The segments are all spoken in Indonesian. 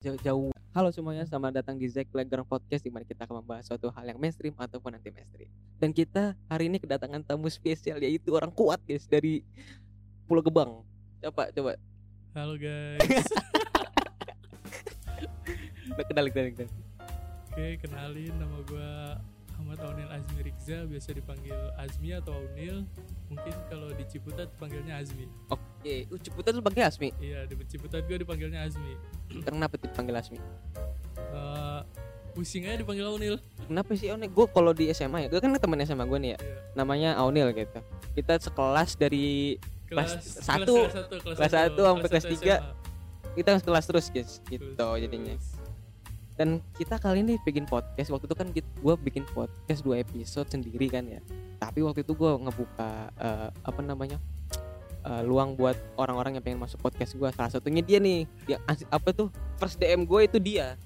jauh-jauh. Halo semuanya, selamat datang di Zack Playground Podcast di mana kita akan membahas suatu hal yang mainstream ataupun anti mainstream. Dan kita hari ini kedatangan tamu spesial yaitu orang kuat guys dari Pulau Gebang. Coba coba. Halo guys. Udah kenal kenal kenal. Oke, kenalin nama gua Ahmad Aunil Azmi Rikza, biasa dipanggil Azmi atau Aunil. Mungkin kalau di Ciputat panggilnya Azmi. Oke, uh, Ciputat lu panggil Asmi. Iya, di Ciputat gua dipanggilnya Azmi. Kenapa dipanggil Asmi? Eh, pusing aja dipanggil Aunil. Kenapa sih Aunil? Gue kalau di SMA ya, gue kan temen SMA gue nih ya. Iya. Namanya Aunil gitu. Kita sekelas dari Kelas, Kelas satu. satu, kelas Kelas satu, sampai kelas tiga. Kita sekelas terus guys, gitu Terus, jadinya. terus. dan kita kali ini bikin podcast waktu itu kan gue bikin podcast dua episode sendiri kan ya tapi waktu itu gue ngebuka eh, apa namanya eh, luang buat orang-orang yang pengen masuk podcast gue salah satunya dia nih dia apa tuh first DM gue itu dia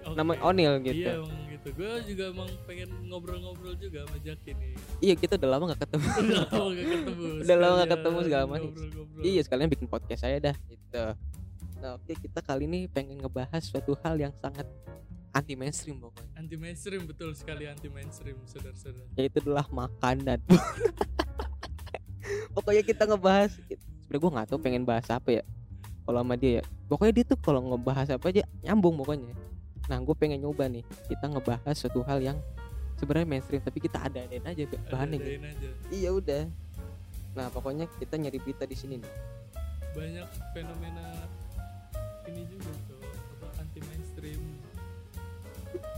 Oke. namanya Onil gitu Iya emang gitu. Gue juga emang pengen ngobrol-ngobrol juga sama Jaki nih. iya kita udah lama gak ketemu Udah lama gak ketemu. Udah lama gak ketemu segala macam. iya sekalian bikin podcast saya dah gitu nah oke kita kali ini pengen ngebahas suatu hal yang sangat anti mainstream pokoknya Anti mainstream betul sekali anti mainstream saudara-saudara. yaitu adalah makanan pokoknya kita ngebahas sebenarnya gue nggak tahu pengen bahas apa ya kalau sama dia ya pokoknya dia tuh kalau ngebahas apa aja nyambung pokoknya nah gue pengen nyoba nih kita ngebahas suatu hal yang sebenarnya mainstream tapi kita ada adain aja bahannya gitu. Ada-adain aja. iya udah nah pokoknya kita nyari berita di sini nih banyak fenomena ini juga tuh apa anti mainstream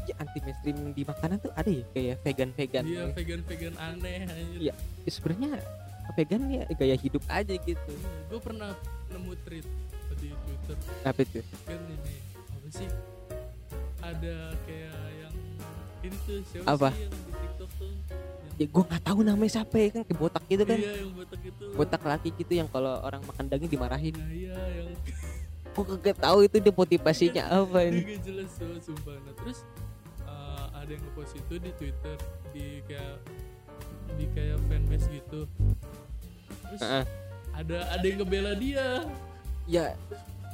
ya anti mainstream di makanan tuh ada ya kayak vegan vegan dia vegan vegan aneh. Iya. sebenarnya vegan ya gaya hidup aja gitu. Gue pernah nemu tweet di twitter apa itu? Kan ini apa sih? Ada kayak yang ini tuh siapa Apa? sih yang di tiktok tuh? Yang, ya gue nggak tahu namanya siapa ya kan kayak botak gitu kan. Iya yang botak itu. Botak laki gitu yang kalau orang makan daging dimarahin. Nah iya yang Gue kagak tahu itu dia motivasinya apa dia ini. gak jelas tuh sumpah. Nah terus uh, ada yang ngepost itu di twitter di kayak di kayak fanbase gitu terus Heeh. ada ada yang ngebela dia Ya,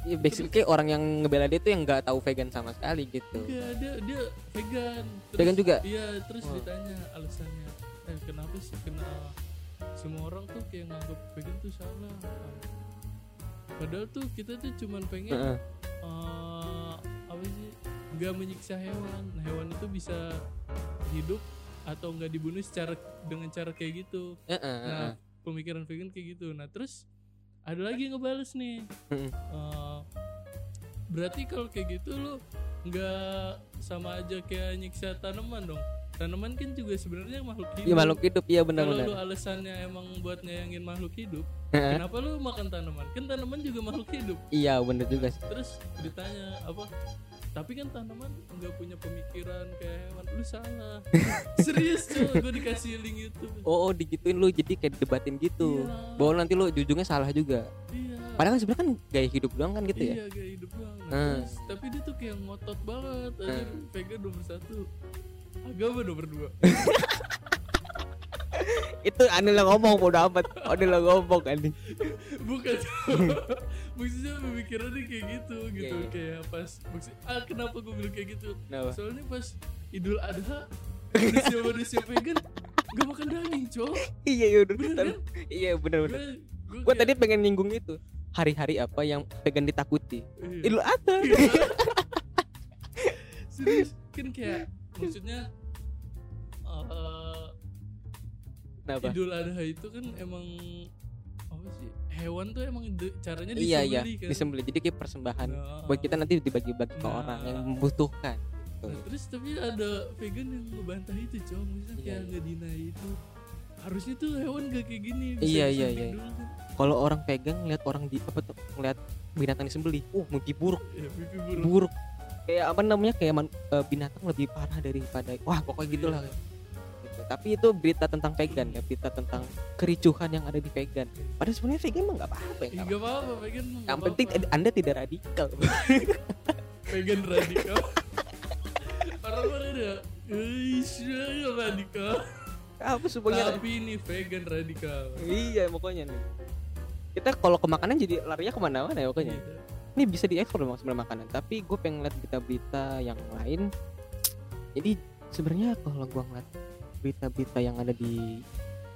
ya basically kayak orang yang ngebela dia tuh yang nggak tahu vegan sama sekali gitu. Iya dia dia vegan. Vegan juga? Iya terus Oh. ditanya alasannya. Eh kenapa sih kena semua orang tuh kayak nganggap vegan tuh salah. Padahal tuh kita tuh cuman pengen Heeh. eh, apa sih nggak menyiksa hewan. Hewan itu bisa hidup atau nggak dibunuh secara dengan cara kayak gitu. Heeh, heeh. Nah pemikiran vegan kayak gitu. Nah terus ada lagi yang ngebales nih. Heeh. Eh, berarti kalau kayak gitu lu nggak sama aja kayak nyiksa tanaman dong tanaman kan juga sebenarnya makhluk hidup Iya makhluk hidup iya kalau lu benar-benar. alasannya emang buat nyayangin makhluk hidup kenapa lu makan tanaman kan tanaman juga makhluk hidup Iya bener juga sih. terus ditanya apa tapi kan tanaman nggak punya pemikiran kayak hewan lu salah serius cuy gue dikasih link itu Oh, oh digituin lu jadi kayak debatin gitu. Iya. Bahwa nanti lu ujungnya salah juga. iya Padahal kan sebenarnya kan gaya hidup doang kan gitu ya. iya gaya hidup doang nah, Hmm. terus, tapi dia tuh kayak ngotot banget aja Hmm. vegan nomor satu agama nomor dua Itu aneh lah ngomong bodo amat. Aneh lah ngomong aneh. bukan maksudnya pemikirannya kayak gitu gitu Iya, iya. kayak pas maksud ah kenapa gue bilang kayak gitu Kenapa? soalnya pas idul adha manusia manusia vegan gak makan daging cowok Iya iya udah. Bener kan? Iya bener bener. gue Gue tadi pengen nyinggung itu. Hari-hari apa yang vegan ditakuti? Iya. Idul Adha. serius kan kayak maksudnya Kenapa? Idul Adha itu kan emang apa sih hewan tuh emang de- caranya Iya iya disembelih kan. disembelih jadi kayak persembahan Nah, buat kita nanti dibagi-bagi ke Nah. orang yang membutuhkan gitu. Nah, terus tapi ada vegan yang ngebantah itu cowok maksudnya Iya, kayak iya. nggak deny itu harusnya tuh hewan gak kayak gini Iya, iya, iya. dulu kan. Kalau orang pegang ngeliat orang di apa tuh ngeliat binatang disembelih, uh mimpi buruk, ya pipi buruk buruk. Kayak apa namanya kayak man- eh, binatang lebih parah daripada wah pokoknya gitulah. Iya. Gitu. Tapi itu berita tentang vegan ya, berita tentang kericuhan yang ada di vegan. Padahal sebenarnya vegan mah nggak apa-apa ya. Apa-apa vegan Yang penting apa-apa. anda tidak radikal. vegan radikal orang-orang ada radikal apa semuanya? tapi ini vegan radikal Iya pokoknya nih. Kita kalau ke makanan jadi larinya ke mana-mana ya pokoknya. Iya. Ini bisa diekspor memang sebenarnya makanan tapi gue pengen lihat berita-berita yang lain jadi sebenarnya kalau gue ngeliat berita-berita yang ada di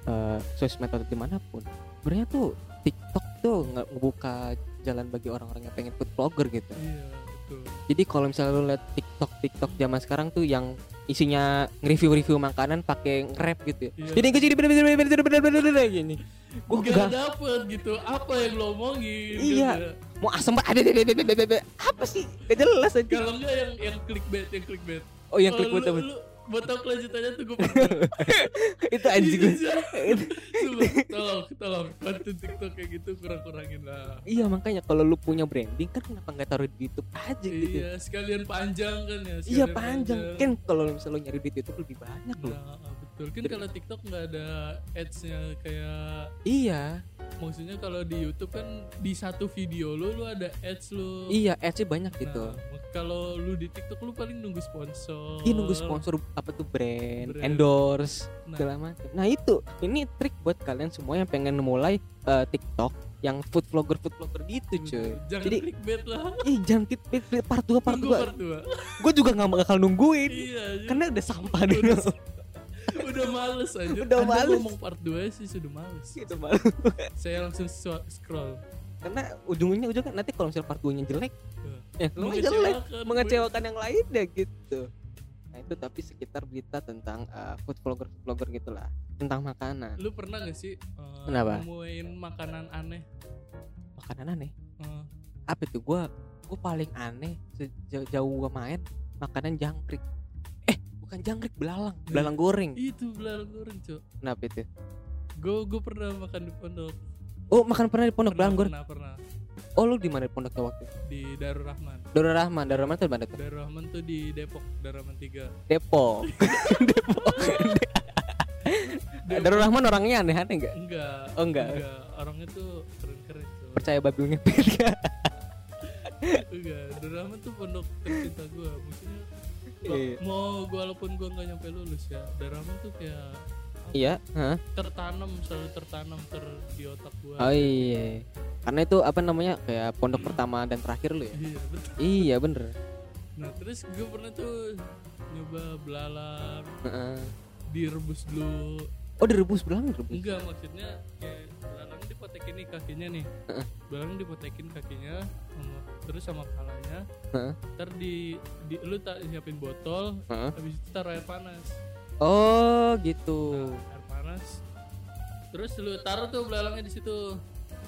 eh, sosmed atau di mana pun sebenarnya tuh TikTok tuh nggak ngebuka jalan bagi orang-orang yang pengen food vlogger gitu iya betul jadi kalau misalnya lu lihat TikTok TikTok zaman sekarang tuh yang isinya nge-review-review makanan pakai nge-rap gitu ya. Iya. Jadi gue jadi bener-bener gini. Gue gak gak dapet gitu apa yang lo omongin Iya. Mau asem banget. Ada- ada- ada- ada- ada- ada. Apa sih? Gak jelas aja. kalau enggak yang yang clickbait yang clickbait Oh yang betul lu mau tahu kelanjutannya tuh gue itu anjing gue. Sumpah, tolong tolong bantu TikTok kayak gitu kurang kurangin lah Iya makanya kalau lu punya branding kan kenapa nggak taruh di YouTube aja gitu? iya sekalian panjang kan ya Iya sekalian panjang. Kan kalau misalnya lu nyari di YouTube lebih banyak loh. Nah, betul kan kalau TikTok nggak ada ads-nya kayak Iya, maksudnya kalau di YouTube kan di satu video lu lu ada ads lu iya ads banyak gitu. Nah, kalau lu di TikTok lu paling nunggu sponsor Iya nunggu sponsor apa tuh brand, Brand. endorse Nah. segala macam. Nah itu ini trik buat kalian semua yang pengen mulai eh, TikTok yang food vlogger food vlogger gitu cuy. jangan Jadi clickbait lah ih jangan tit- part 2 part tunggu 2 part dua Gue juga nggak bakal nungguin iya karena udah sampah dulu. Udah males aja Udah Anda males. ngomong part 2 sih sudah males Gitu malu. saya langsung scroll Karena ujungnya ujungnya nanti kalau misalnya part 2 nya jelek, ya lu mah jelek Mengecewakan. mengecewakan yang lain deh gitu. Nah itu tapi sekitar berita tentang eh, food vlogger vlogger gitulah tentang makanan. lu pernah gak sih uh, Kenapa? nemuin makanan aneh Makanan aneh. Uh, apa itu gua gua paling aneh sejauh jauh gua main makanan jangkrik bukan jangkrik belalang. Belalang goreng. Itu belalang goreng cok. Kenapa itu? Gue gue pernah makan di pondok. Oh makan pernah di pondok pernah, belalang goreng? pernah pernah. Oh lu di mana pondoknya waktu itu? di Darul Rahman. Darul Rahman Darul Rahman tuh di mana tuh? Darul Rahman tuh di Depok Darul Rahman 3 Depok. Depok Darul Rahman orangnya aneh-aneh enggak enggak. Oh, enggak. orangnya tuh keren-keren cok. Percaya babi ngepet gak enggak. Darul Rahman tuh pondok tercinta gue maksudnya Iya. mau gue walaupun gue nggak nyampe lulus ya Rahman tuh kayak iya Hah? tertanam selalu tertanam ter di otak gue oh iya. Karena itu apa namanya kayak pondok pertama dan terakhir lu ya? Iya betul. Iya bener. Nah terus gue pernah tuh nyoba belalang. Heeh. direbus dulu oh direbus belalang direbus. Enggak maksudnya kayak belalang dipotekin nih kakinya nih. Belalang dipotekin kakinya sama- terus sama kepalanya. Heeh. ntar di, di lu tak siapin botol Heeh. habis itu taruh air panas. Oh gitu. Nah, air panas. Terus lu taruh tuh belalangnya di situ.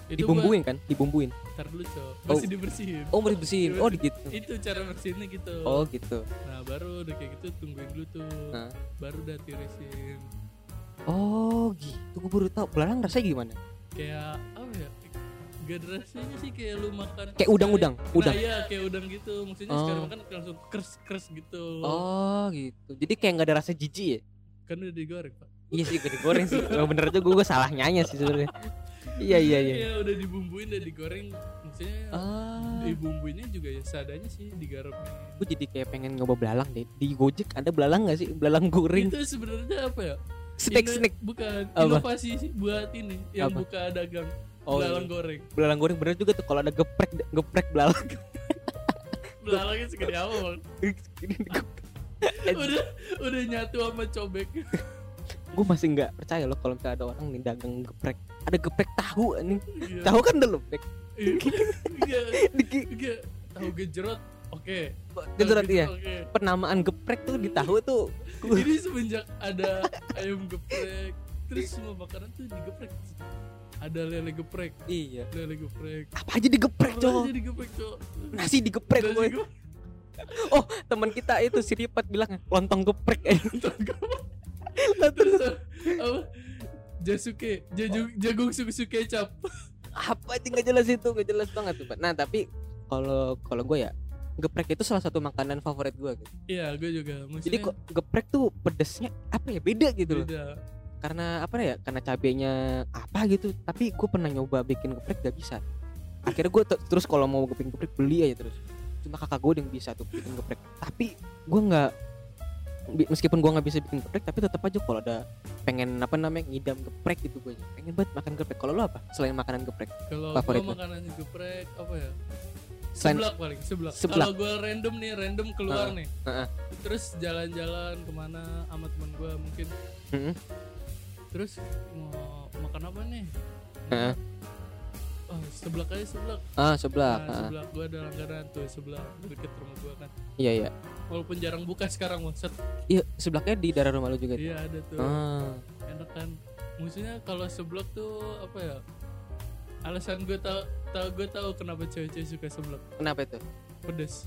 Itu dibumbuin kan? Dibumbuin? Buat, tar dulu cok. Oh. masih dibersihin. Oh mau dibersihin. Oh gitu. Itu cara bersihinnya gitu. Oh gitu. Nah baru udah kayak gitu tungguin dulu tuh. Nah. baru udah tirisin oh gitu. Gue baru tahu. Belalang rasanya gimana? Kayak apa ya? Gak ada rasanya sih. Kayak lu makan kayak udang-udang udang. Nah iya kayak udang gitu. Maksudnya Oh. sekarang makan langsung kers-kers gitu. Oh gitu. Jadi kayak nggak ada rasa jijik ya? Kan udah digoreng pak. Iya sih gak digoreng sih. Oh, bener tuh gue salah nyanyi sih sebenarnya. Iya iya iya. Iya udah dibumbuin udah digoreng. Maksudnya ah. dibumbuinnya juga ya seadanya sih digarap. Gue jadi kayak pengen nyoba belalang deh. Di Gojek ada belalang nggak sih? Belalang goreng. Itu sebenarnya apa ya snack snack. Bukan Apa? inovasi sih buat ini Yang Apa? buka dagang Oh, Belalang iya. goreng. Belalang goreng bener juga tuh kalau ada geprek geprek belalang. Belalangnya segede apa bang? Udah udah nyatu sama cobek. Gue masih nggak percaya loh kalau misalnya ada orang nih dagang geprek. Ada geprek tahu nih Iya. tahu kan udah lembek Iya. Iya. Tahu gejrot Oke. Gejrot, Tahu iya. Oke. Penamaan geprek tuh di tahu tuh Jadi semenjak ada ayam geprek, terus semua makanan tuh digeprek. Ada lele geprek, iya lele geprek. apa aja digeprek Apa cowok aja digeprek, Cok? nasi digeprek Nasi geprek. oh teman kita itu si Ripat bilang lontong geprek Terus apa? Jasuke, jagung, jagung susu kecap. apa sih nggak jelas itu nggak jelas banget tuh Pak. nah tapi kalau kalau gue ya geprek itu salah satu makanan favorit gue gitu. Iya, gue juga. Maksudnya jadi kok geprek tuh pedesnya apa ya? Beda gitu loh. Beda. karena apa ya? Karena cabenya apa gitu. Tapi gue pernah nyoba bikin geprek gak bisa. Akhirnya gue terus kalau mau bikin geprek beli aja terus. Cuma kakak gue yang bisa tuh bikin geprek. Tapi gue nggak meskipun gue nggak bisa bikin geprek tapi tetap aja kalau ada pengen apa namanya ngidam geprek gitu gue pengen banget makan geprek. Kalau lo apa? Selain makanan geprek Kalau Favorit gue makanan geprek apa ya? Seblak paling seblak, Seblak. kalau gue random nih random keluar Heeh, nih. Heeh. terus jalan-jalan ke mana sama teman gue mungkin. Mm-mm. terus mau makan apa nih? Heeh. oh, seblak aja seblak. Ah sebelah nah, ah. seblak gue ada langganan tuh sebelah deket rumah gue kan. Iya iya. Walaupun jarang buka sekarang maksud iya sebelahnya di daerah rumah lu juga? Iya ada tuh. Ah. Enak kan. Maksudnya kalau seblak tuh apa ya alasan gue tau tau gue tahu kenapa cewek-cewek suka seblak kenapa itu? Pedes.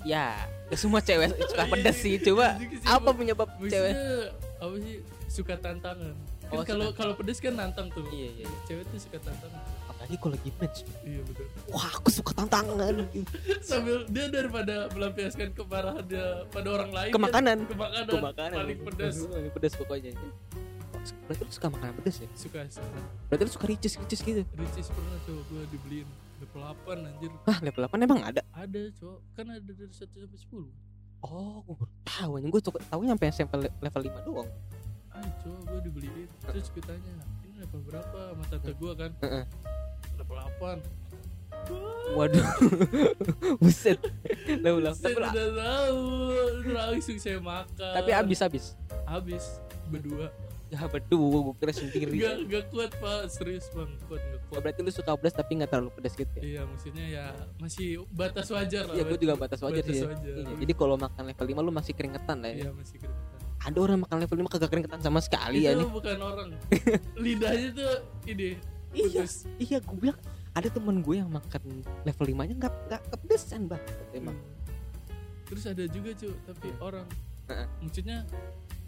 Ya gak semua cewek suka Iya, pedes sih iya, coba iya sih, apa penyebab maksudnya cewek? apa sih? Suka tantangan. Kan Oh, kalau kalau pedes kan nantang tuh. Iya iya iya. cewek tuh suka tantangan. Apalagi kalau lagi match. Iya betul. Wah aku suka tantangan. Sambil dia daripada melampiaskan kemarahan dia pada orang lain ke kan, makanan. ke makanan, ke makanan. Paling pedas paling pedas pokoknya berarti lu suka makanan pedas ya? Suka suka. Berarti lu suka ricis ricis gitu? Ricis pernah tuh gue dibeliin level 8 anjir. Ah level 8 emang ada? Ada cowok. Kan ada dari 1 sampai 10 oh gue baru tahu anjing. Gue tahu nyampe sampai level 5 doang. Ah cowok gue dibeliin. Terus gue tanya ini level berapa? Sama tante gue kan. Heeh. level 8 waduh. Buset. Level 8 saya tapi, udah tahu. Langsung saya makan. Tapi habis habis? Habis berdua ya betul gue kira sendiri gak, gak kuat pak serius bang kuat gak kuat berarti lu suka pedas tapi nggak terlalu pedas gitu ya iya maksudnya ya masih batas wajar lah Iya, gue juga batas wajar batas sih. ya. wajar. Iya, Jadi kalau makan level 5 lu masih keringetan lah ya. iya masih keringetan Ada orang makan level 5 kagak keringetan sama sekali ya itu nih. bukan orang lidahnya tuh ini Iya, putus. iya gue bilang ada temen gue yang makan level 5 nya nggak nggak kepedesan banget emang. Hmm. terus ada juga cuy tapi Iya. orang Heeh. maksudnya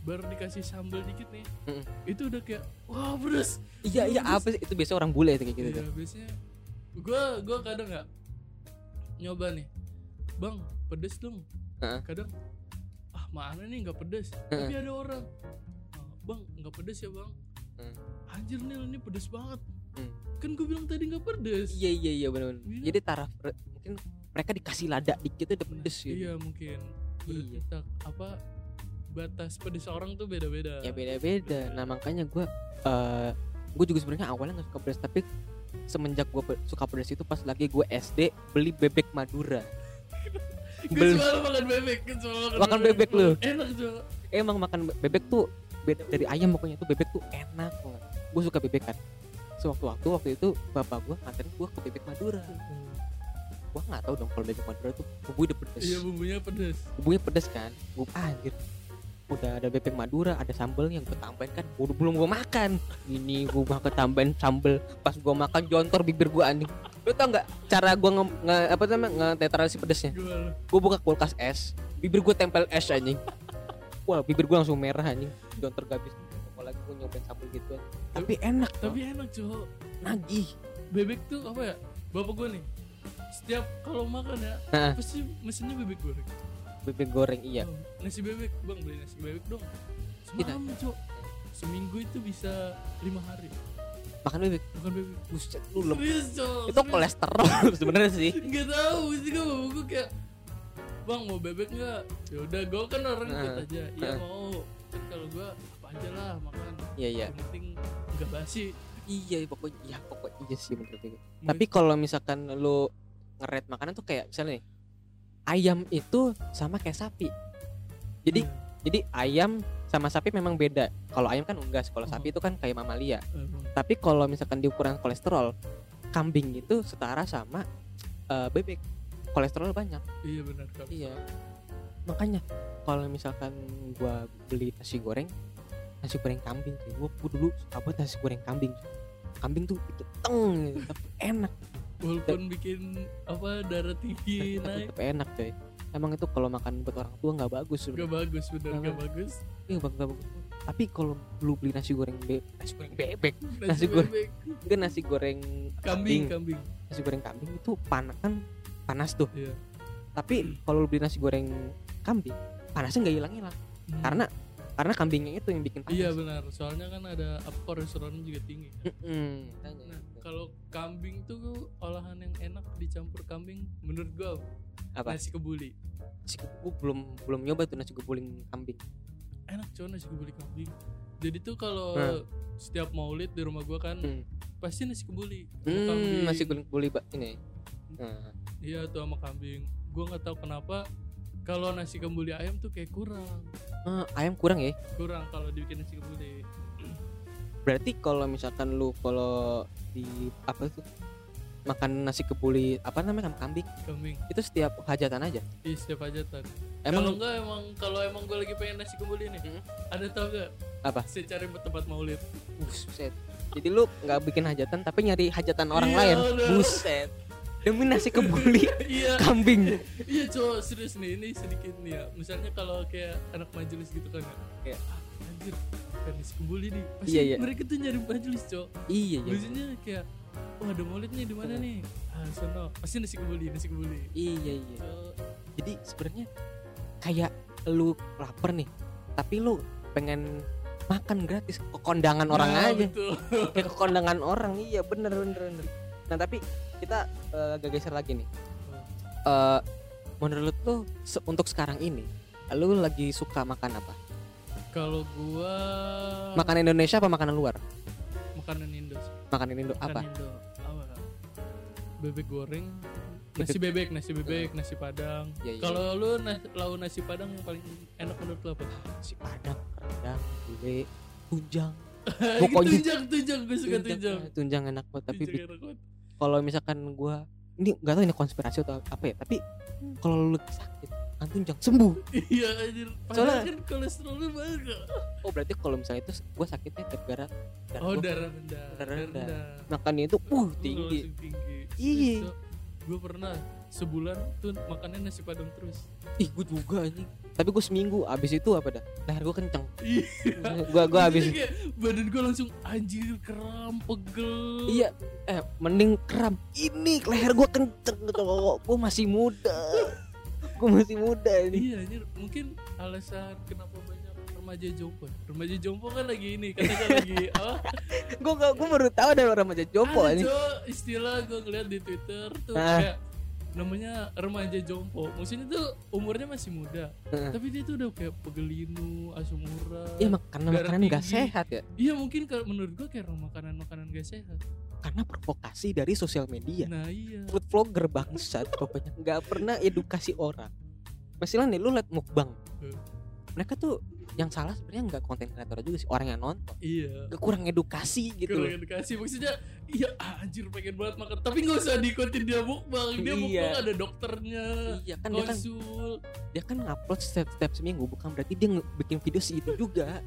baru dikasih sambal dikit nih Mm-mm. itu udah kayak wah pedes Iya iya apa sih itu biasa orang bule kayak gitu. iya tuh. biasanya gua gua kadang nggak nyoba nih bang pedes dong Heeh. kadang ah mana nih nggak pedes tapi ada orang "Ah, bang nggak pedes ya bang Hmm. anjir nih ini pedes banget Hmm. kan gue bilang tadi nggak pedes Iya iya iya benar. Iya. Jadi taraf mungkin mereka dikasih lada dikit udah pedes gitu. iya mungkin Berarti Iya. tak- apa batas pedes orang tuh beda-beda. Ya beda-beda. Nah makanya gue eh gue juga sebenarnya awalnya nggak suka pedas tapi semenjak gue suka pedas itu pas lagi gue SD beli bebek Madura. gue Beli- makan bebek makan, Makan bebek. lu? enak tuh emang makan be- bebek tuh beda dari ayam pokoknya tuh bebek tuh enak banget. Gue suka bebek kan. Sewaktu-waktu waktu itu bapak gue nganterin gue ke bebek Madura. Gue nggak tahu dong kalau bebek Madura tuh bumbunya pedes iya bumbunya pedes bumbunya pedes kan? Gue anjir udah ada bebek Madura ada sambelnya gue tambahin kan. Udah belum gue makan. Ini gue makan tambahin sambel pas gue makan jontor bibir gue anjing. Lu tau nggak cara gue nge, nge- apa namanya ngetetrasi pedesnya? Gimana gue buka kulkas es bibir gue tempel es anjing. Wah bibir gue langsung merah anjing. Jontor gak habis. Apalagi gue nyobain sambal gitu tapi enak tapi enak cowok nagih. Bebek tuh apa ya? Bapak gue nih setiap kalau makan ya Nah. pasti mesinnya bebek goreng bebek goreng iya. Oh, nasi bebek bang beli nasi bebek dong. Semalam cowok seminggu itu bisa lima hari. Makan bebek makan bebek. Buset lu lem itu kolesterol sebenarnya sih. Nggak tahu sih gue bapak gue kayak bang mau bebek nggak? Ya udah gue kan orang ikut Heeh. aja. Iya Heeh. mau. Kan kalau gue apa aja lah makan. Iya iya. Yang penting nggak basi. Iya pokoknya iya pokoknya iya sih bener bener tapi kalau misalkan lu ngeret makanan tuh kayak misalnya nih ayam itu sama kayak sapi. Jadi Iya. jadi ayam sama sapi memang beda. Kalau ayam kan unggas kalau sapi itu kan kayak mamalia. Eh, tapi kalau misalkan di ukuran kolesterol kambing itu setara sama eh, bebek. Kolesterol banyak. Iya benar kalau iya. Makanya kalau misalkan gua beli nasi goreng nasi goreng kambing gua, gua dulu suka banget nasi goreng kambing. Kambing tuh itu teng tapi enak walaupun bikin apa darah tinggi naik. tapi enak coy. Emang itu kalau makan buat orang tua nggak bagus Gak sebenarnya bagus bener Nggak gak bagus. iya bang nggak bagus. Tapi kalau lu beli nasi goreng be nasi goreng bebek. Nasi, Nasi goreng bebek. Kan nasi goreng Kambing Kambing. nasi goreng kambing itu panas kan panas tuh. Iya. Tapi kalau lu beli nasi goreng kambing panasnya nggak hilang hilang Hmm. karena karena kambingnya itu yang bikin panas. Iya benar. Soalnya kan ada apa kolesterolnya juga tinggi. Mm-mm, makanya. Nah kalau kambing tuh olahan yang enak dicampur kambing menurut gua apa? Nasi kebuli. Nasi kebuli belum belum nyoba tuh nasi kebuling kambing. Enak coy nasi kebuli kambing. Jadi tuh kalau Hmm. setiap maulid di rumah gua kan Hmm. pasti nasi kebuli Hmm, kambing. nasi kebuli ini. Nah, iya tuh sama kambing. Gue nggak tahu kenapa kalau nasi kembuli ayam tuh kayak kurang. Eh, ayam kurang ya? Kurang kalau dibikin nasi kembuli. Berarti kalau misalkan lu kalau di apa tuh makan nasi kebuli apa namanya kambing? Kambing. Itu setiap hajatan aja? Iya setiap hajatan. Kalau emang enggak emang kalau emang gue lagi pengen nasi kembuli nih Hmm. ada tau gak Apa? saya cari tempat maulid. Buset. Jadi lu nggak bikin hajatan tapi nyari hajatan orang Iya, lain. udah. buset demi nasi kebuli iya. kambing. Iya cowok serius nih ini sedikit nih ya. Misalnya kalau kayak anak majelis gitu kan ya. Iya. ah, anjir kan nasi kembuli nih. Pasti Iya, iya. mereka tuh nyari majelis cowok. Iya iya. Biasanya kayak wah ada maulid nih di mana nih? Ah sono. Pasti nasi kembuli nasi kembuli iya iya. Cowok, jadi sebenarnya kayak lu lapar nih tapi lu pengen makan gratis ke kondangan orang nah, aja. betul. kayak ke kondangan orang. Iya bener bener bener. Nah tapi kita eh, agak geser lagi nih. Eh menurut lu se- untuk sekarang ini lu lagi suka makan apa? Kalau gua makanan Indonesia apa makanan luar? Makanan Indo makanan Indo Makanan apa? Indo. Apa? Bebek goreng nasi bebek nasi bebek nasi padang. Iya, iya. kalau lu nas lau nasi padang yang paling enak menurut lu apa? Si padang rendang gulai tunjang. Pokoknya tunjang tunjang gue suka tunjang ah, tunjang enak banget tapi Tunjang enak banget. Kalau misalkan gua ini nggak tahu ini konspirasi atau apa ya tapi kalau lu sakit makan tunjang sembuh. Iya anjir. Soalnya- kan kolesterol lu banyak. Oh berarti kalau misalnya itu gua sakitnya gara-gara darah oh darah rendah Darah rendah. makannya itu uh tinggi. Iya. gue pernah sebulan tuh makannya nasi padang terus. Ih gua juga anjing tapi gua seminggu abis itu apa dah? Leher gua kenceng. Iya. Gua gua abis. Kayak badan gue langsung anjir kram pegel. Iya eh mending kram. Ini leher gua kenceng gitu gua masih muda. Gua masih muda ini. Iya anjir, mungkin alasan kenapa banyak remaja jompo. Remaja jompo kan lagi ini, katanya lagi apa? gua gak gua baru tahu ada remaja jompo Ada ini istilah gue ngeliat di Twitter tuh Ah. kayak namanya remaja jompo. Maksudnya tuh umurnya masih muda, Heeh. tapi dia tuh udah kayak pegelinu, asam urat. Iya karena makanan nggak tinggi. sehat ya Iya mungkin kalau menurut gue kayak makanan-makanan gak sehat. karena provokasi dari sosial media Nah iya. food vlogger bangsat pokoknya nggak pernah edukasi orang Misalnya nih lu liat mukbang Hmm. mereka tuh yang salah sebenarnya nggak konten kreator juga sih orang yang nonton. Iya. Kurang edukasi gitu Kurang edukasi maksudnya iya anjir pengen banget makan. Tapi nggak usah diikutin dia mukbang dia Iya. mukbang ada dokternya iya kan dia kan konsul. dia kan ngupload setiap, setiap seminggu bukan berarti dia bikin video segitu juga.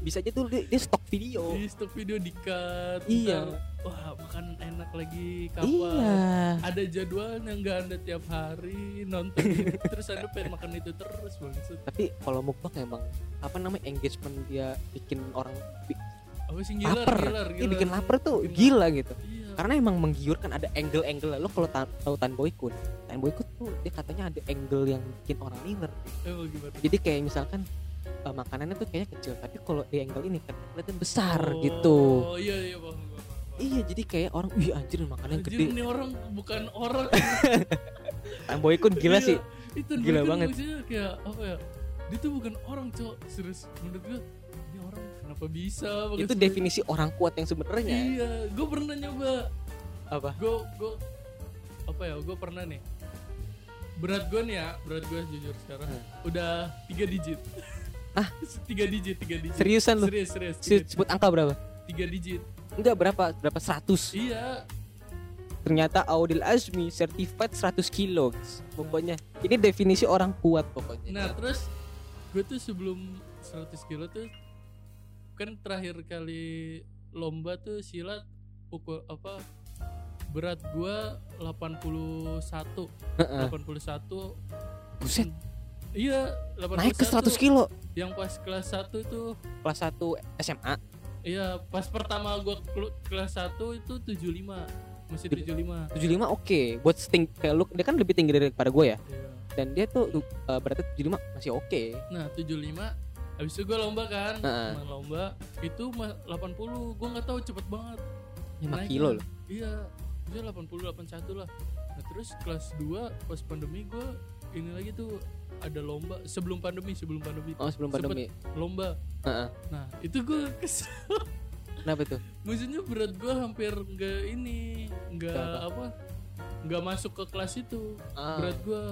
Bisa aja tuh dia, dia stok video. Di stok video di cut Iya. ntar, wah makan enak lagi kapan iya. Ada jadwalnya nggak anda tiap hari nonton terus anda pengen makan itu terus bangsat tapi kalau mukbang emang apa namanya engagement dia bikin orang bi- apa sih gilar Lapar. gilar dia gilar bikin lapar tuh Bikin gila gitu. Iya. Karena emang menggiurkan ada angle-angle. Lo kalau ta- tahu Tan Boykun Tan Boykun tuh dia katanya ada angle yang bikin orang liver. Emang gimana? Jadi kayak misalkan eh, makanannya tuh kayaknya kecil tapi kalau di angle ini kan kelihatan besar Oh, gitu. iya iya bang, bang, bang. iya jadi kayak orang wih anjir makanannya Anjir gede. ini orang bukan orang. Tan Boykun gila Iya, sih. itu Gila banget. kayak apa ya dia tuh bukan orang cok serius menurut gue ini orang kenapa bisa? Itu banget. definisi orang kuat yang sebenarnya. Iya gue pernah nyoba. Apa? Gue gue apa ya gue pernah nih. Berat gue nih ya berat gue jujur sekarang. Hmm. udah tiga digit. Ah? tiga digit tiga digit. Seriusan lu? Serius serius sebut angka berapa? Tiga digit. Enggak berapa? Berapa? 100 iya. Ternyata Audil Azmi certified 100 kilo pokoknya ini definisi orang kuat pokoknya. Nah terus gue tuh sebelum 100 kilo tuh kan terakhir kali lomba tuh silat pukul apa berat gue 81 Heeh. 81 buset. Iya 81 naik ke 100 kilo. Yang pas kelas 1 itu kelas 1 SMA iya pas pertama gua kelu- kelas 1 itu 75 masih 75 75 oke. Buat sting kayak lu dia kan lebih tinggi daripada gue ya? Iya. Dan dia tuh uh, beratnya 75 masih oke. Nah 75 habis itu gua lomba kan. Heeh. Nah, lomba itu ma- 80 gua nggak tahu cepet banget. 5 Naiknya. kilo loh. Iya dia 80 81 lah. Nah terus kelas 2 pas pandemi gua ini lagi tuh ada lomba sebelum pandemi sebelum pandemi. Oh sebelum pandemi. lomba. Heeh. nah itu gua kesel. Kenapa tuh? Maksudnya berat gua hampir nggak ini nggak Nggak apa? nggak masuk ke kelas itu. Ah. berat gue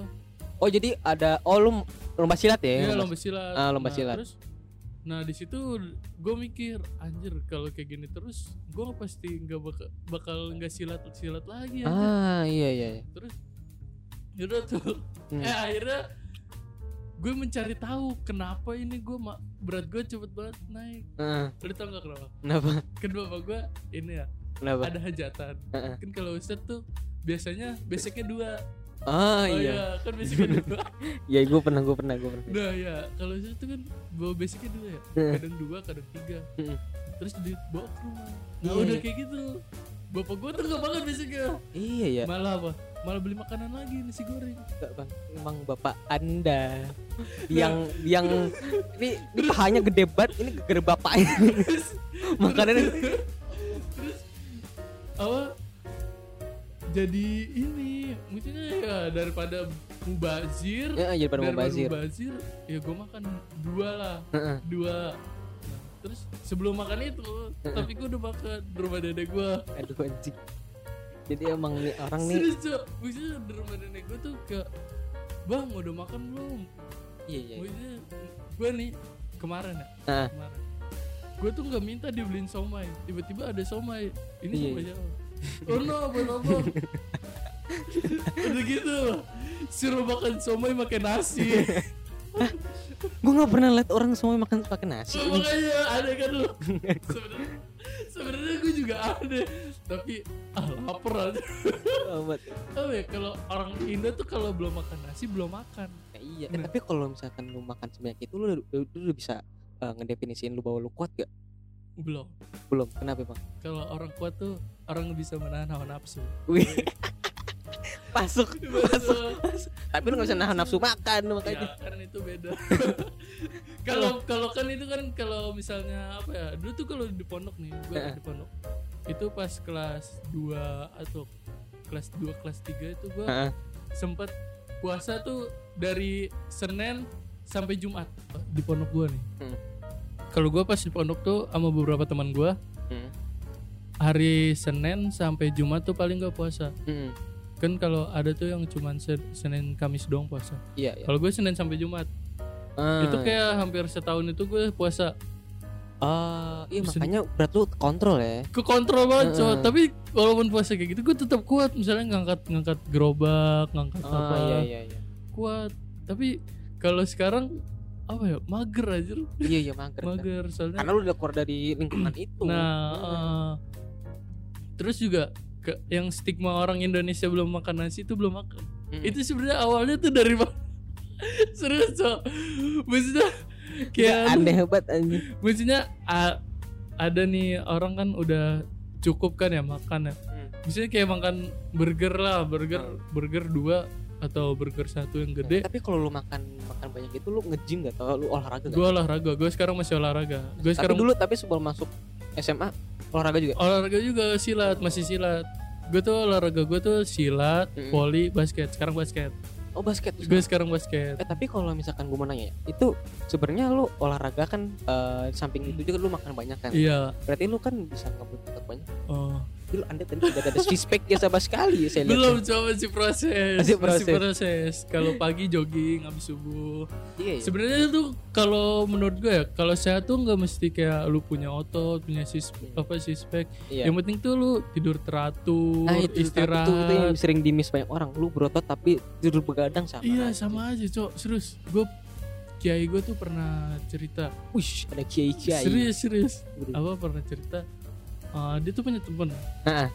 Oh jadi ada oh lu lomba silat ya? Iya lomba silat. Ah, lomba Nah, silat. Terus, nah di situ gue mikir anjir kalau kayak gini terus gue pasti nggak bakal bakal nggak silat silat lagi anjir. Ah iya iya. iya. Terus yaudah tuh. Hmm. Eh akhirnya gue mencari tahu kenapa ini gue berat gue cepet banget naik. Ah, Lu tau gak kenapa? kenapa? Bapak gue ini ya Kenapa? ada hajatan. Heeh. Kan kalau Ustadz tuh biasanya basicnya dua. Ah oh iya. iya kan basicnya dua. Iya gue pernah gue pernah gue pernah. Nah ya kalau itu tuh kan bawa basicnya dua ya. Kadang dua kadang tiga. Terus dibawa ke rumah. Nah Iya, udah iya. kayak gitu. Bapak gua tuh gak makan basicnya. Iya ya. malah apa? Malah beli makanan lagi nasi goreng. Enggak bang, emang bapak anda yang yang ini, ini pahanya gede banget, ini gede bapaknya. Makanannya terus apa jadi ini maksudnya ya daripada mubazir ya jadi pada mau daripada bazir. mubazir ya gua makan dua lah dua Nah, terus sebelum makan itu tapi gua udah makan di rumah dedek gua Aduh anjing. Jadi emang nih orang nih Serius cok Maksudnya di rumah nenek gue tuh kayak Bang udah makan belum? iya iya. Maksudnya gue nih kemarin ya Nah, Kemarin Gue tuh gak minta dibeliin somai Tiba-tiba ada somai Ini Iya. somai siapa? Oh no buat apa? Udah gitu Suruh makan somai makan nasi gue nggak pernah lihat orang semua makan pakai nasi. Makanya ada kan lu Sebenarnya Sebenarnya gue juga ada Tapi ah lapar aja. Tahu ya kalau orang Indo tuh kalau belum makan nasi belum makan Ya, iya. Eh, Nah. tapi kalau misalkan lu makan sebanyak itu, lu, lu, lu, lu bisa uh, ngedefinisiin lu bahwa lu kuat gak? Belum Belum. Kenapa bang? kalau orang kuat tuh orang bisa menahan hawa nafsu. Wih. Masuk. Masuk. Tapi lu gak bisa nahan nafsu makan ya, makanya. kan itu beda. Kalau kalau kan itu kan kalau misalnya apa ya? Dulu tuh kalau di pondok nih, gua di pondok. Itu pas kelas 2 atau kelas 2 kelas 3 itu gua Heeh. sempet puasa tuh dari Senin sampai Jumat di pondok gua nih. Hmm. Kalau gua pas di pondok tuh sama beberapa teman gua Hmm. hari Senin sampai Jumat tuh paling gak puasa. Hmm. kan kalau ada tuh yang cuman Se- Senin Kamis doang puasa Iya, iya. kalau gue Senin sampai Jumat Ah. itu kayak hampir setahun itu gue puasa Ah, iya Bisa- makanya berat lu kontrol ya. ke kontrol banget Heeh. tapi walaupun puasa kayak gitu gue tetap kuat misalnya ngangkat ngangkat gerobak ngangkat apa Ah, iya iya iya. kuat tapi kalau sekarang apa ya mager aja Iya iya mager. kan. mager soalnya Karena lu udah keluar dari lingkungan itu. nah eh, terus juga ke, yang stigma orang Indonesia belum makan nasi itu belum makan Hmm. itu sebenarnya awalnya tuh dari serius cok maksudnya kayak aneh banget anjing. maksudnya a- ada nih orang kan udah cukup kan ya makan ya Hmm. misalnya kayak makan burger lah burger Hmm. burger dua atau burger satu yang gede Tapi kalau lu makan makan banyak itu lu nge-gym gak atau lu olahraga gak? gue olahraga gue sekarang masih olahraga gue sekarang dulu tapi sebelum masuk SMA olahraga juga. olahraga juga silat masih silat gue tuh olahraga gue tuh silat Mm-mm. volley basket sekarang basket Oh basket. gue sekarang basket Eh tapi kalau misalkan gue mau nanya ya, itu sebenarnya lu olahraga kan di samping itu juga lu makan banyak kan. iya Berarti lu kan bisa ngebut banyak. oh Dulu anda tadi tidak ada pack ya sama sekali saya lihat. belum coba masih proses Masih masih proses. proses kalau pagi jogging habis subuh Iya, iya. sebenarnya tuh kalau menurut gue ya kalau sehat tuh nggak mesti kayak lu punya otot punya sis apa sispek Iya. yang penting tuh lu tidur teratur Nah itu istirahat Itu, itu yang sering dimis banyak orang. Lu berotot tapi tidur begadang sama. iya aja. sama aja cok serius gue kiai gue tuh pernah cerita Wih ada kiai kiai. serius serius apa pernah cerita eh, dia tuh punya temen. Eh,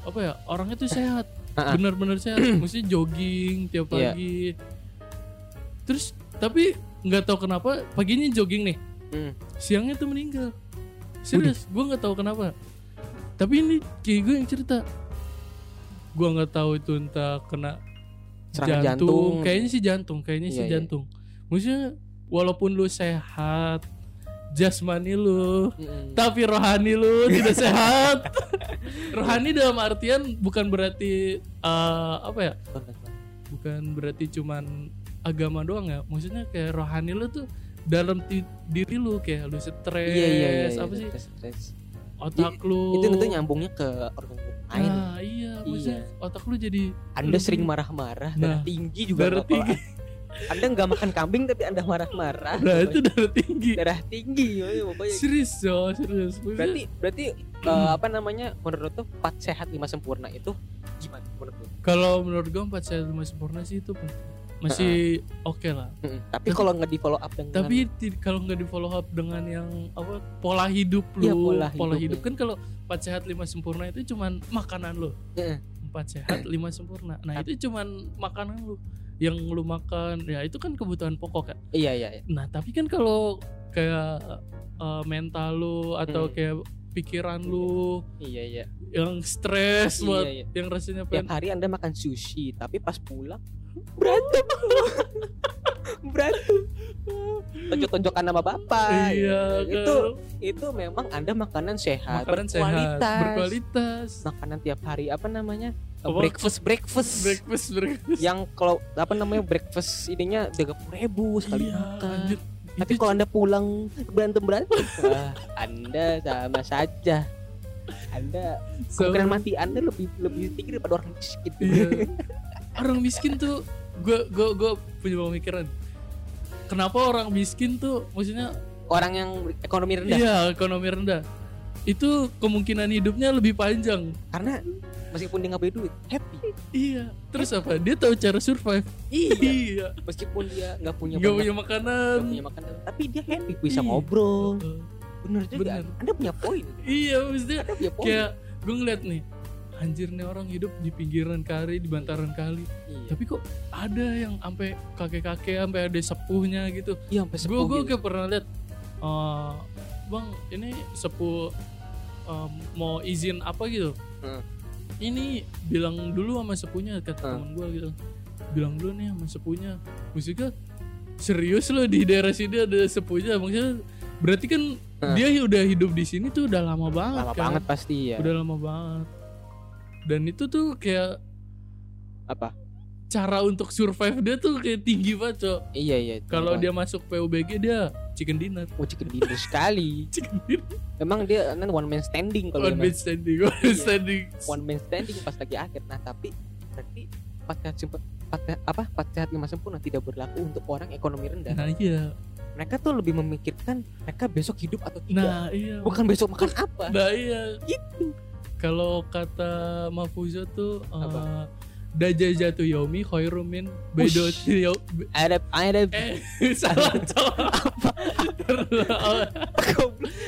apa ya orangnya tuh sehat. Ah. benar-benar sehat. Mesti jogging tiap Iya. pagi. Terus tapi nggak tahu kenapa paginya jogging nih. Hmm. siangnya tuh meninggal. Serius gue nggak tahu kenapa. Tapi ini kayak gue yang cerita. Gue nggak tahu itu entah kena Serangan jantung. jantung. kayaknya sih jantung kayaknya sih Iya, jantung. Maksudnya walaupun lu sehat jasmani lu Mm-mm. tapi rohani lu tidak sehat. Rohani dalam artian bukan berarti eh, apa ya? Bukan berarti cuman agama doang ya. Maksudnya kayak rohani lu tuh dalam ti- diri lu kayak lu stres Iya iya iya. apa iya, sih? stres, stres. otak lu. itu itu nyambungnya ke organ lain. Nah iya maksudnya otak lu jadi anda sering marah-marah darah Nah, tinggi juga darah tinggi anda nggak makan kambing tapi anda marah-marah. Nah itu darah tinggi. Darah tinggi woy, pokoknya. Serius jo serius. Berarti berarti eh, apa namanya menurut tuh empat sehat lima sempurna itu gimana menurut lu? kalau menurut gue empat sehat lima sempurna sih itu masih oke lah. Mm-mm. tapi kalau nggak di follow up dengan tapi kalau nggak di follow up dengan yang apa pola hidup lu Iya, pola pola, hidup, hidup. Ya. kan kalau empat sehat lima sempurna itu cuman makanan lu. Heeh. empat sehat lima sempurna. Nah itu cuman makanan lu yang lu makan ya itu kan kebutuhan pokok kan iya iya iya. nah tapi kan kalau kayak eh, mental lu atau Hmm. kayak pikiran lu iya iya yang stres Iya, buat iya. yang rasanya tiap pengen hari anda makan sushi tapi pas pulang berantem berantem tonjok-tonjokan sama bapak iya itu kan? itu memang anda makanan sehat makanan sehat berkualitas. berkualitas makanan tiap hari apa namanya Apa? breakfast breakfast. Breakfast breakfast. Yang kalau apa namanya breakfast ininya tiga puluh ribu sekali Iya, makan. anjir. tapi kalau anda pulang berantem berantem. Wah. Anda sama saja. Anda sama- kemungkinan mati anda lebih lebih tinggi daripada orang miskin. Iya. orang miskin tuh gue gue gue punya pemikiran. Kenapa orang miskin tuh maksudnya orang yang ekonomi rendah. Iya ekonomi rendah. Itu kemungkinan hidupnya lebih panjang. Karena meskipun dia nggak punya duit happy. Iya. Terus apa? Dia tahu cara survive? Iya. Iya. Meskipun dia nggak punya nggak punya makanan. nggak punya makanan. Tapi dia happy bisa Iya. ngobrol. Bener juga. Bener. anda punya poin. Iya maksudnya anda punya poin. kayak gue ngeliat nih anjir nih orang hidup di pinggiran kali di bantaran kali. Iya. Tapi kok ada yang sampai kakek-kakek sampai ada sepuhnya gitu? Iya sampai gue sepuh gue gitu. kayak pernah lihat eh, bang ini sepuh em, mau izin apa gitu? Hmm. Ini bilang dulu sama sepuhnya kata Hmm. temen gue gitu. Bilang dulu nih sama sepuhnya maksudnya serius loh di daerah sini ada sepuhnya maksudnya berarti kan Hmm. dia udah hidup di sini tuh udah lama banget lama kan? banget pasti ya udah lama banget. Dan itu tuh kayak apa cara untuk survive dia tuh kayak tinggi banget cok. Iya iya kalau dia masuk PUBG dia chicken dinner. Oh chicken dinner sekali. Chicken dinner. Memang dia kan one man standing kalau one man standing one man Iya. standing. One man standing pas lagi akhir. Nah tapi berarti empat sehat sempurna empat apa empat sehat lima sempurna tidak berlaku untuk orang ekonomi rendah. Nah iya. Mereka tuh lebih memikirkan mereka besok hidup atau tidak. Nah iya. Bukan besok makan apa. Nah iya. Gitu. Kalau kata Mafuzo tuh Apa? eh, Dajajatu Yomi khairum min Baidoti Yo- ada ada Eh salah cowok bilang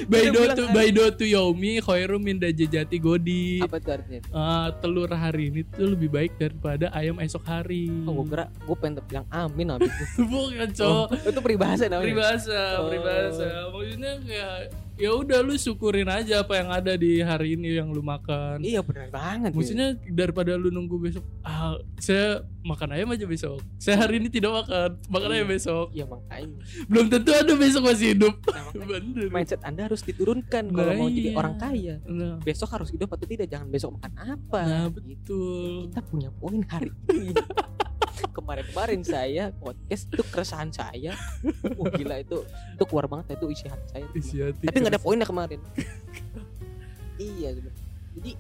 Baidotu kan. Baidotu Yomi khairum min Dajajati Godi apa tuh artinya Eh, telur hari ini tuh lebih baik daripada ayam esok hari. oh gue kira gue pengen bilang amin habis itu Bukan oh, cowok. itu peribahasa namanya Peribahasa, Oh. peribahasa. Maksudnya kayak ya udah lu syukurin aja apa yang ada di hari ini yang lu makan. iya benar banget ya. Maksudnya daripada lu nunggu besok, ah saya makan ayam aja besok. Saya hari ini tidak makan, makan Iya. ayam besok. iya makanya Belum tentu ada besok masih hidup. Nah, Bener. mindset anda harus diturunkan kalau Nah, mau jadi orang kaya. Nah, besok harus hidup atau tidak? Jangan besok makan apa? Nah gitu. betul. kita punya poin hari ini. Kemarin-kemarin saya podcast itu keresahan saya. Oh gila itu. Itu keluar banget itu isi hati saya. Isi hati tapi nggak ada poinnya kemarin. Iya jadi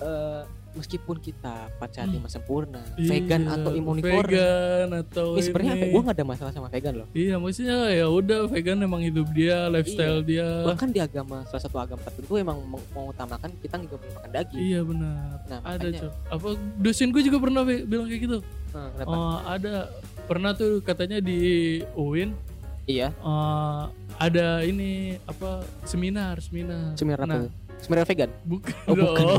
eh, meskipun kita pacar Hmm. sempurna Iya, vegan atau imunivore vegan atau ini sebenarnya apa gue nggak ada masalah sama vegan loh Iya maksudnya ya udah vegan emang hidup dia, lifestyle dia. bahkan di agama salah satu agama tertentu emang meng- mengutamakan kita nggak boleh makan daging Iya benar. nah Ada makanya cok. Apa dosen gue juga pernah bilang kayak gitu. eh, kenapa? Oh ada pernah tuh katanya di UIN iya eh, ada ini apa seminar seminar. seminar apa Nah? Seminar vegan. Bukan Oh, bukan. kalau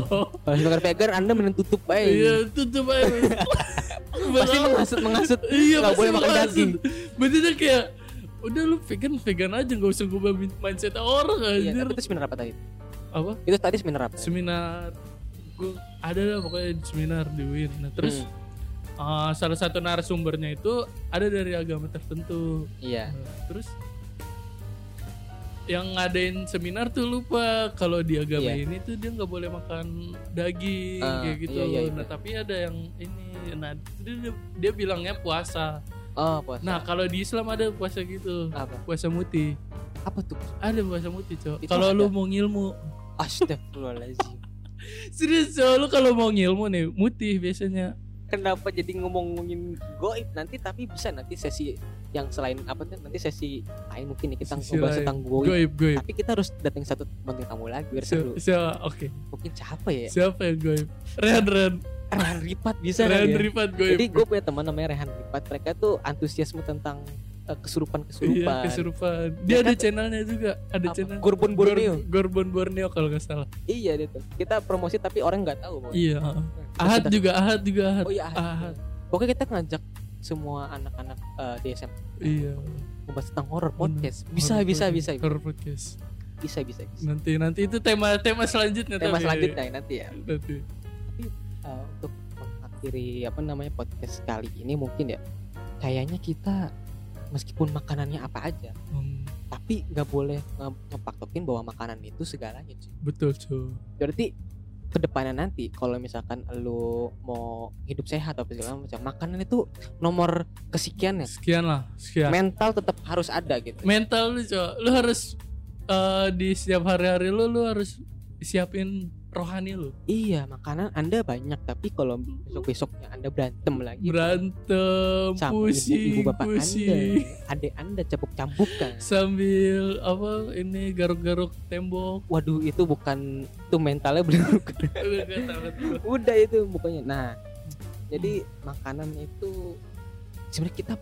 seminar vegan anda mending tutup aja Iya tutup aja. pasti menghasut menghasut Iya pasti boleh makan daging. Benernya kayak udah lu vegan vegan aja nggak usah gue mindset orang iya anjir. tapi itu seminar apa tadi? Apa? itu tadi seminar apa? Seminar. Gue ada lah pokoknya seminar di UIN nah terus Hmm. uh, salah satu narasumbernya itu ada dari agama tertentu. Iya. Nah, terus yang ngadain seminar tuh lupa. Kalau di agama Iya. ini tuh dia nggak boleh makan daging Ah, kayak gitu iya, iya, iya. nah tapi ada yang ini nah dia, dia, bilangnya puasa. Oh puasa. Nah kalau di Islam ada puasa gitu. Apa? Puasa muti. Apa tuh? Ada puasa muti cok. Kalau lu mau ngilmu. Astagfirullahaladzim. Serius Cok, lu kalau mau ngilmu nih mutih biasanya. Kenapa jadi ngomongin goib nanti tapi bisa nanti sesi yang selain apa tuh nanti sesi lain mungkin nih kita Sisi ngobrol tentang goib. Goib, goib. Tapi kita harus datang satu bintang tamu lagi biar seru. Si- Siapa? Oke. Mungkin siapa ya? Siapa yang goib? Rehan Rehan. Rehan Ripat bisa Rehan kali ya? Rifat goib. Jadi gue punya teman namanya Rehan Ripat. Mereka tuh antusiasme tentang eh, kesurupan-kesurupan. Iya, kesurupan. Dia Ya ada kan? channelnya juga, ada Apa? channel. Gorbon Borneo. Gor- Gorbon Borneo kalau nggak salah. Iya dia tuh. Kita promosi tapi orang nggak tahu. Boy. Iya. Kita- Ahad juga, Ahad juga Ahad. Oh iya Ahad. Ahad. Pokoknya kita ngajak semua anak-anak eh, di SM Iya. membahas tentang horror podcast. Bisa Horror bisa bisa bisa Horror podcast. bisa bisa. bisa. Nanti nanti itu tema tema selanjutnya Tema tapi- selanjutnya nanti ya. Nanti. Eh, untuk mengakhiri apa namanya podcast kali ini mungkin ya kayaknya kita meskipun makanannya apa aja Hmm, tapi nggak boleh nge- ngepaktokin bahwa makanan itu segalanya cuy. betul cuy. berarti ke depannya nanti kalau misalkan lu mau hidup sehat atau segala macam makanan itu nomor kesekian ya Sekian lah, sekian. mental tetap harus ada gitu Mental lu coy, lu harus eh, di setiap hari-hari lu lu harus siapin rohani lu. iya makanan anda banyak tapi kalau besok besoknya anda berantem lagi Berantem, sama pusing, ibu, ibu bapak pusing. anda adek anda cabuk cambukan Sambil apa ini garuk-garuk tembok. waduh itu bukan itu mentalnya belum udah itu bukannya nah jadi makanan itu sebenarnya kita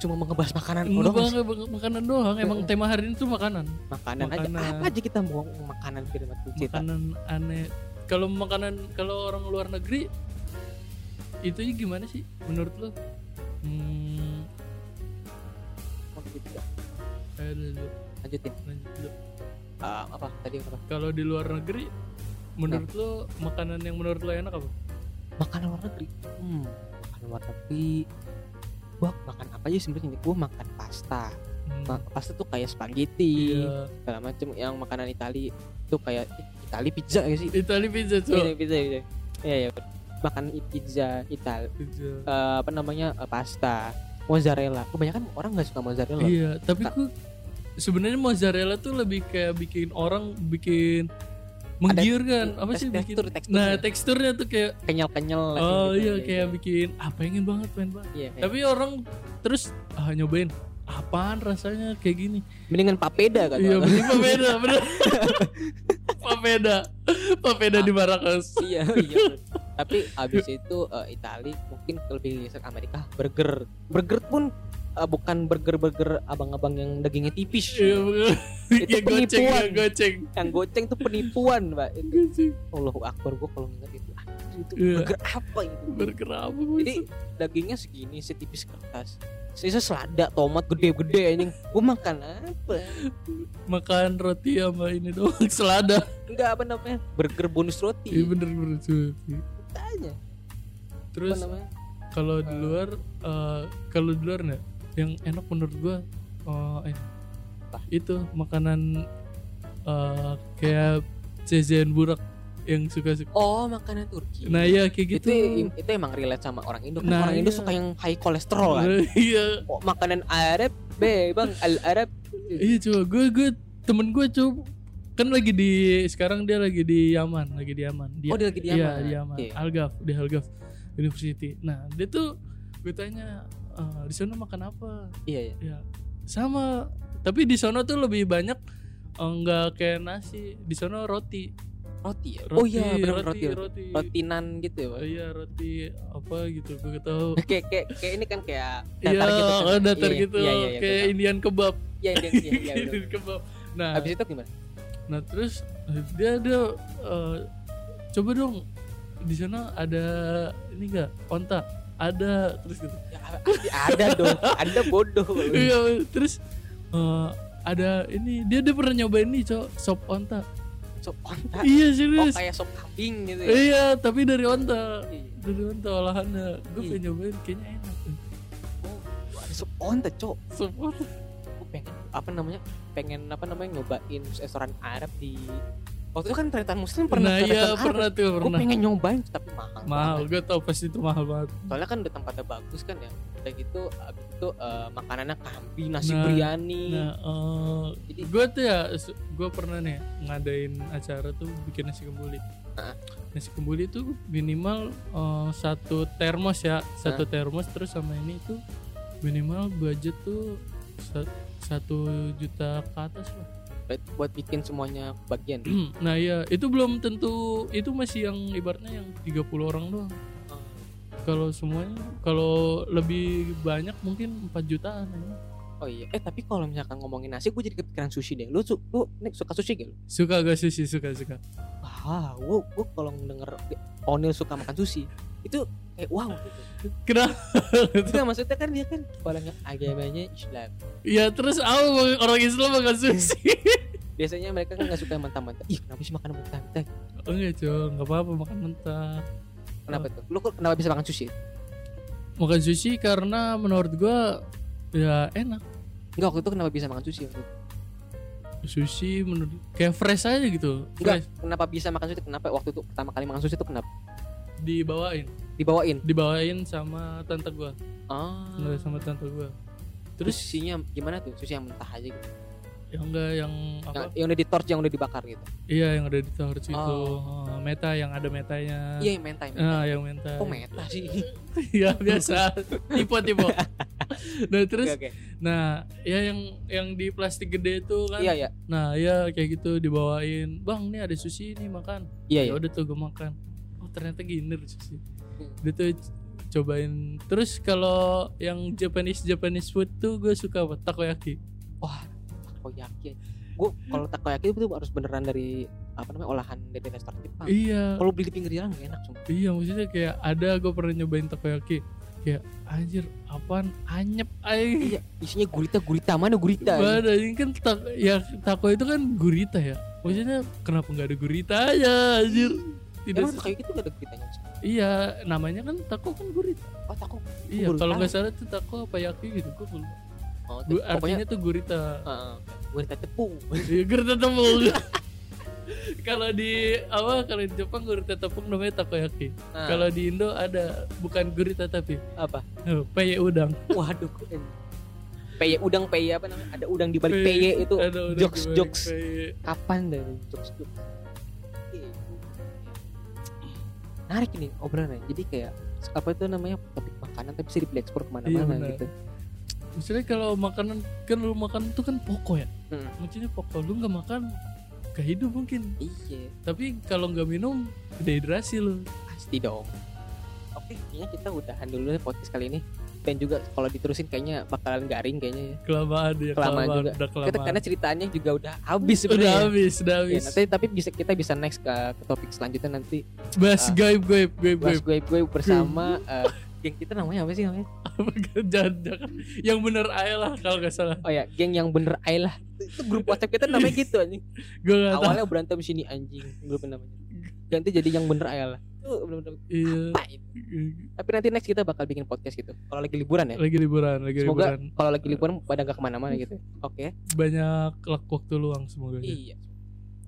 cuma ngebahas makanan Enggak doang bang, makanan doang. Emang tema hari ini tuh makanan. makanan, aja Makanan. apa aja kita mau makanan firman cerita Makanan aneh. Kalau makanan kalau orang luar negeri itu gimana sih menurut lo? Hmm, ayo dulu, lanjutin lanjut dulu. Ah, apa tadi apa Kalau di luar negeri menurut lo makanan yang menurut lo enak apa? makanan luar negeri hmm makanan luar negeri gua makan apa aja sebenarnya gua makan pasta. Hmm, pasta tuh kayak spaghetti iya. segala macem. Yang makanan Itali tuh kayak Itali pizza ya sih? Itali pizza Iya, tuh. pizza pizza iya iya makan i- pizza Itali Pizza. eh, apa namanya eh, pasta. Mozzarella. Kebanyakan orang nggak suka mozzarella. Iya, tapi Ka- ku sebenarnya mozzarella tuh lebih kayak bikin orang bikin menggiurkan apa sih bikin tekstur Nah, teksturnya tuh kayak kenyal kenyal oh iya kayak bikin ah pengen banget pengen banget. iya, kayak- Tapi orang terus ah nyobain apaan rasanya kayak gini. mendingan papeda kan Iya, bener papeda, bener. papeda. Papeda di Marrakesh. iya iya tapi abis itu eh, Itali mungkin lebih sering Amerika burger burger pun eh, bukan burger burger abang-abang yang dagingnya tipis Iya, bener. Itu goceng, penipuan. ya, goceng. yang goceng tuh penipuan mbak itu Goceng. Allahu Akbar gua kalau ingat itu anjir, itu Iya. burger apa itu Burger apa? jadi dagingnya segini setipis kertas sisa selada tomat gede-gede anjing gua makan apa makan roti sama ini doang selada. enggak apa namanya burger bonus roti Iya bener bener cuy. aja Terus apa namanya kalau di luar eh, kalau di luar nih yang enak menurut gua eh, ini. Apa? itu makanan eh, kayak jajan burak yang suka-suka oh makanan Turki. Nah iya kayak gitu. itu itu emang relate sama orang Indo kan? Nah, orang Indo iya. suka yang high kolesterol kan? Iya. Oh, makanan Arab be bang al Arab. Iya coba. Gue gue temen gue coba. Kan lagi di sekarang dia lagi di Yaman lagi di Yaman. Dia, oh dia lagi di iya Yaman. di Yaman. Oke. Algaf di Algaf University. Nah dia tuh gue tanya "Eh, di sana makan apa? Iya iya. Ya sama. Tapi di sana tuh lebih banyak eh, nggak kayak nasi. Di sana roti. Roti ya? Roti oh iya benar roti roti roti, roti. Nan gitu ya Bang? Oh, iya roti apa gitu gue gak tahu. Kayak kayak kayak ini kan kayak Iya, datar gitu kan? oh, datar Iya, gitu, iya, iya, iya, kayak Indian kebab. iya iya iya, iya. Indian kebab. Nah, habis itu gimana? Nah terus eh, dia dia eh, coba dong. Di sana ada ini enggak onta ada terus gitu. ya, ada dong ada bodoh Iya, terus eh, ada ini dia dia pernah nyobain nih cok sop onta. sop onta Iya oh serius. kayak sop kambing gitu ya Iya, tapi dari onta. Iya. Dari onta olahannya. Gue Iya. pengen nyobain kayaknya enak. oh ada sop onta cok Sop onta. gue pengen apa namanya pengen apa namanya nyobain restoran Arab di waktu itu kan ternyata muslim pernah Nah, iya pernah tuh gue pernah. pengen nyobain tapi mahal. Mahal, gue tau pasti itu mahal banget. soalnya kan udah tempatnya bagus kan ya. Udah gitu abis itu eh, makanannya kambing nasi Nah, biryani. Nah, eh, jadi gue tuh ya gue pernah nih ngadain acara tuh bikin nasi kembuli Ah. nasi kembuli tuh minimal eh, satu termos ya satu termos terus sama ini tuh minimal budget tuh sa- satu juta ke atas lah buat bikin semuanya bagian. Nah iya itu belum tentu itu masih yang ibaratnya yang 30 orang doang. Oh. kalau semuanya kalau lebih banyak mungkin 4 jutaan ya. oh iya. Eh tapi kalau misalkan ngomongin nasi gue jadi kepikiran sushi deh. Lu su lu Nick, suka sushi gak lu? Suka gak sushi? Suka suka. Wah gue gue kalau denger Onil suka makan sushi itu kayak wow. Gitu. kenapa Enggak maksudnya kan dia kan kepalanya agamanya Islam. Ya terus apa orang Islam makan sushi biasanya mereka kan nggak suka yang mentah-mentah. Ih kenapa sih makan mentah-mentah? Oh enggak cuy, nggak apa-apa makan mentah. kenapa tuh? Lu kok kenapa bisa makan sushi? Makan sushi karena menurut gua ya enak. enggak waktu itu kenapa bisa makan sushi? Sushi menurut kayak fresh aja gitu. enggak Fresh. kenapa bisa makan sushi? Kenapa waktu itu pertama kali makan sushi itu kenapa dibawain, dibawain dibawain sama tante gua, ah Nggak, sama tante gua. terus Terus susinya gimana tuh sushi yang mentah aja gitu yang enggak yang yang, apa? yang udah di torch yang udah dibakar gitu Iya yang ada di torch itu. Oh. Oh, meta yang ada metanya. iya yang mentai mentai. Ah, yang menta. kok meta sih Iya biasa. tipe tipe. nah terus, Oke, oke. nah ya yang yang di plastik gede itu kan. iya iya Nah ya kayak gitu dibawain. Bang nih ada sushi nih makan. iya ya iya udah tuh gue makan oh ternyata gini sushi Hmm. dia tuh c- cobain. Terus kalau yang Japanese Japanese food tuh gue suka apa? Takoyaki. Wah takoyaki. Gue kalau takoyaki itu harus beneran dari apa namanya olahan dari restoran Jepang. Iya. Kalau beli di pinggir jalan gak enak sumpah. Iya maksudnya kayak ada gue pernah nyobain takoyaki. Kayak anjir apaan? Anyep ay iya isinya gurita gurita mana gurita Mana ini kan tak ya tako itu kan gurita ya. Maksudnya kenapa nggak ada gurita aja anjir tidak Emang se- takoyaki itu gak ada guritanya iya namanya kan tako kan gurita oh tako iya kalau nggak salah tuh tako apa yaki gitu gue oh, Gu- artinya tuh gurita. Uh, gurita tepung. Iya gurita tepung. kalau di apa kalau di Jepang gurita tepung namanya takoyaki. Nah, Kalau di Indo ada bukan gurita tapi. Apa? Eh, peye udang. waduh peye udang peye apa namanya? Ada udang di balik Peye, peye itu. jokes jokes. kapan dari jokes jokes menarik ini obrolannya jadi kayak apa itu namanya topik makanan tapi bisa diekspor Iya, ke mana-mana benar. gitu Misalnya kalau makanan kan lu makan itu kan pokok ya. Hmm. Maksudnya pokok lu nggak makan gak hidup mungkin. iya Tapi kalau nggak minum dehidrasi lu. pasti dong oke kayaknya kita udahan dulu ya podcast kali ini dan juga kalau diterusin kayaknya bakalan garing kayaknya ya Kelamaan ya Kelamaan juga. Udah kelamaan. kita karena ceritanya juga udah habis udah sebenarnya habis, udah Ya, habis. nanti tapi bisa kita bisa next ke, ke topik selanjutnya nanti Bahas ah. gaib gaib gaib bahas gaib. gue gue bersama eh, geng kita namanya apa sih namanya jangan, jangan. Yang bener aja lah kalau nggak salah. oh ya geng yang bener ay lah itu grup WhatsApp kita namanya gitu anjing Gue nggak tahu. awalnya berantem sini anjing grup namanya ganti jadi yang bener ay lah itu bener-bener Iya. apa itu tapi nanti next kita bakal bikin podcast gitu. Kalau lagi liburan ya? Lagi liburan lagi semoga liburan. kalau lagi liburan pada nggak ke mana-mana gitu. Oke. Banyak lak- waktu luang semoga iya.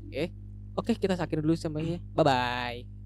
Oke oke kita akhir dulu semuanya bye bye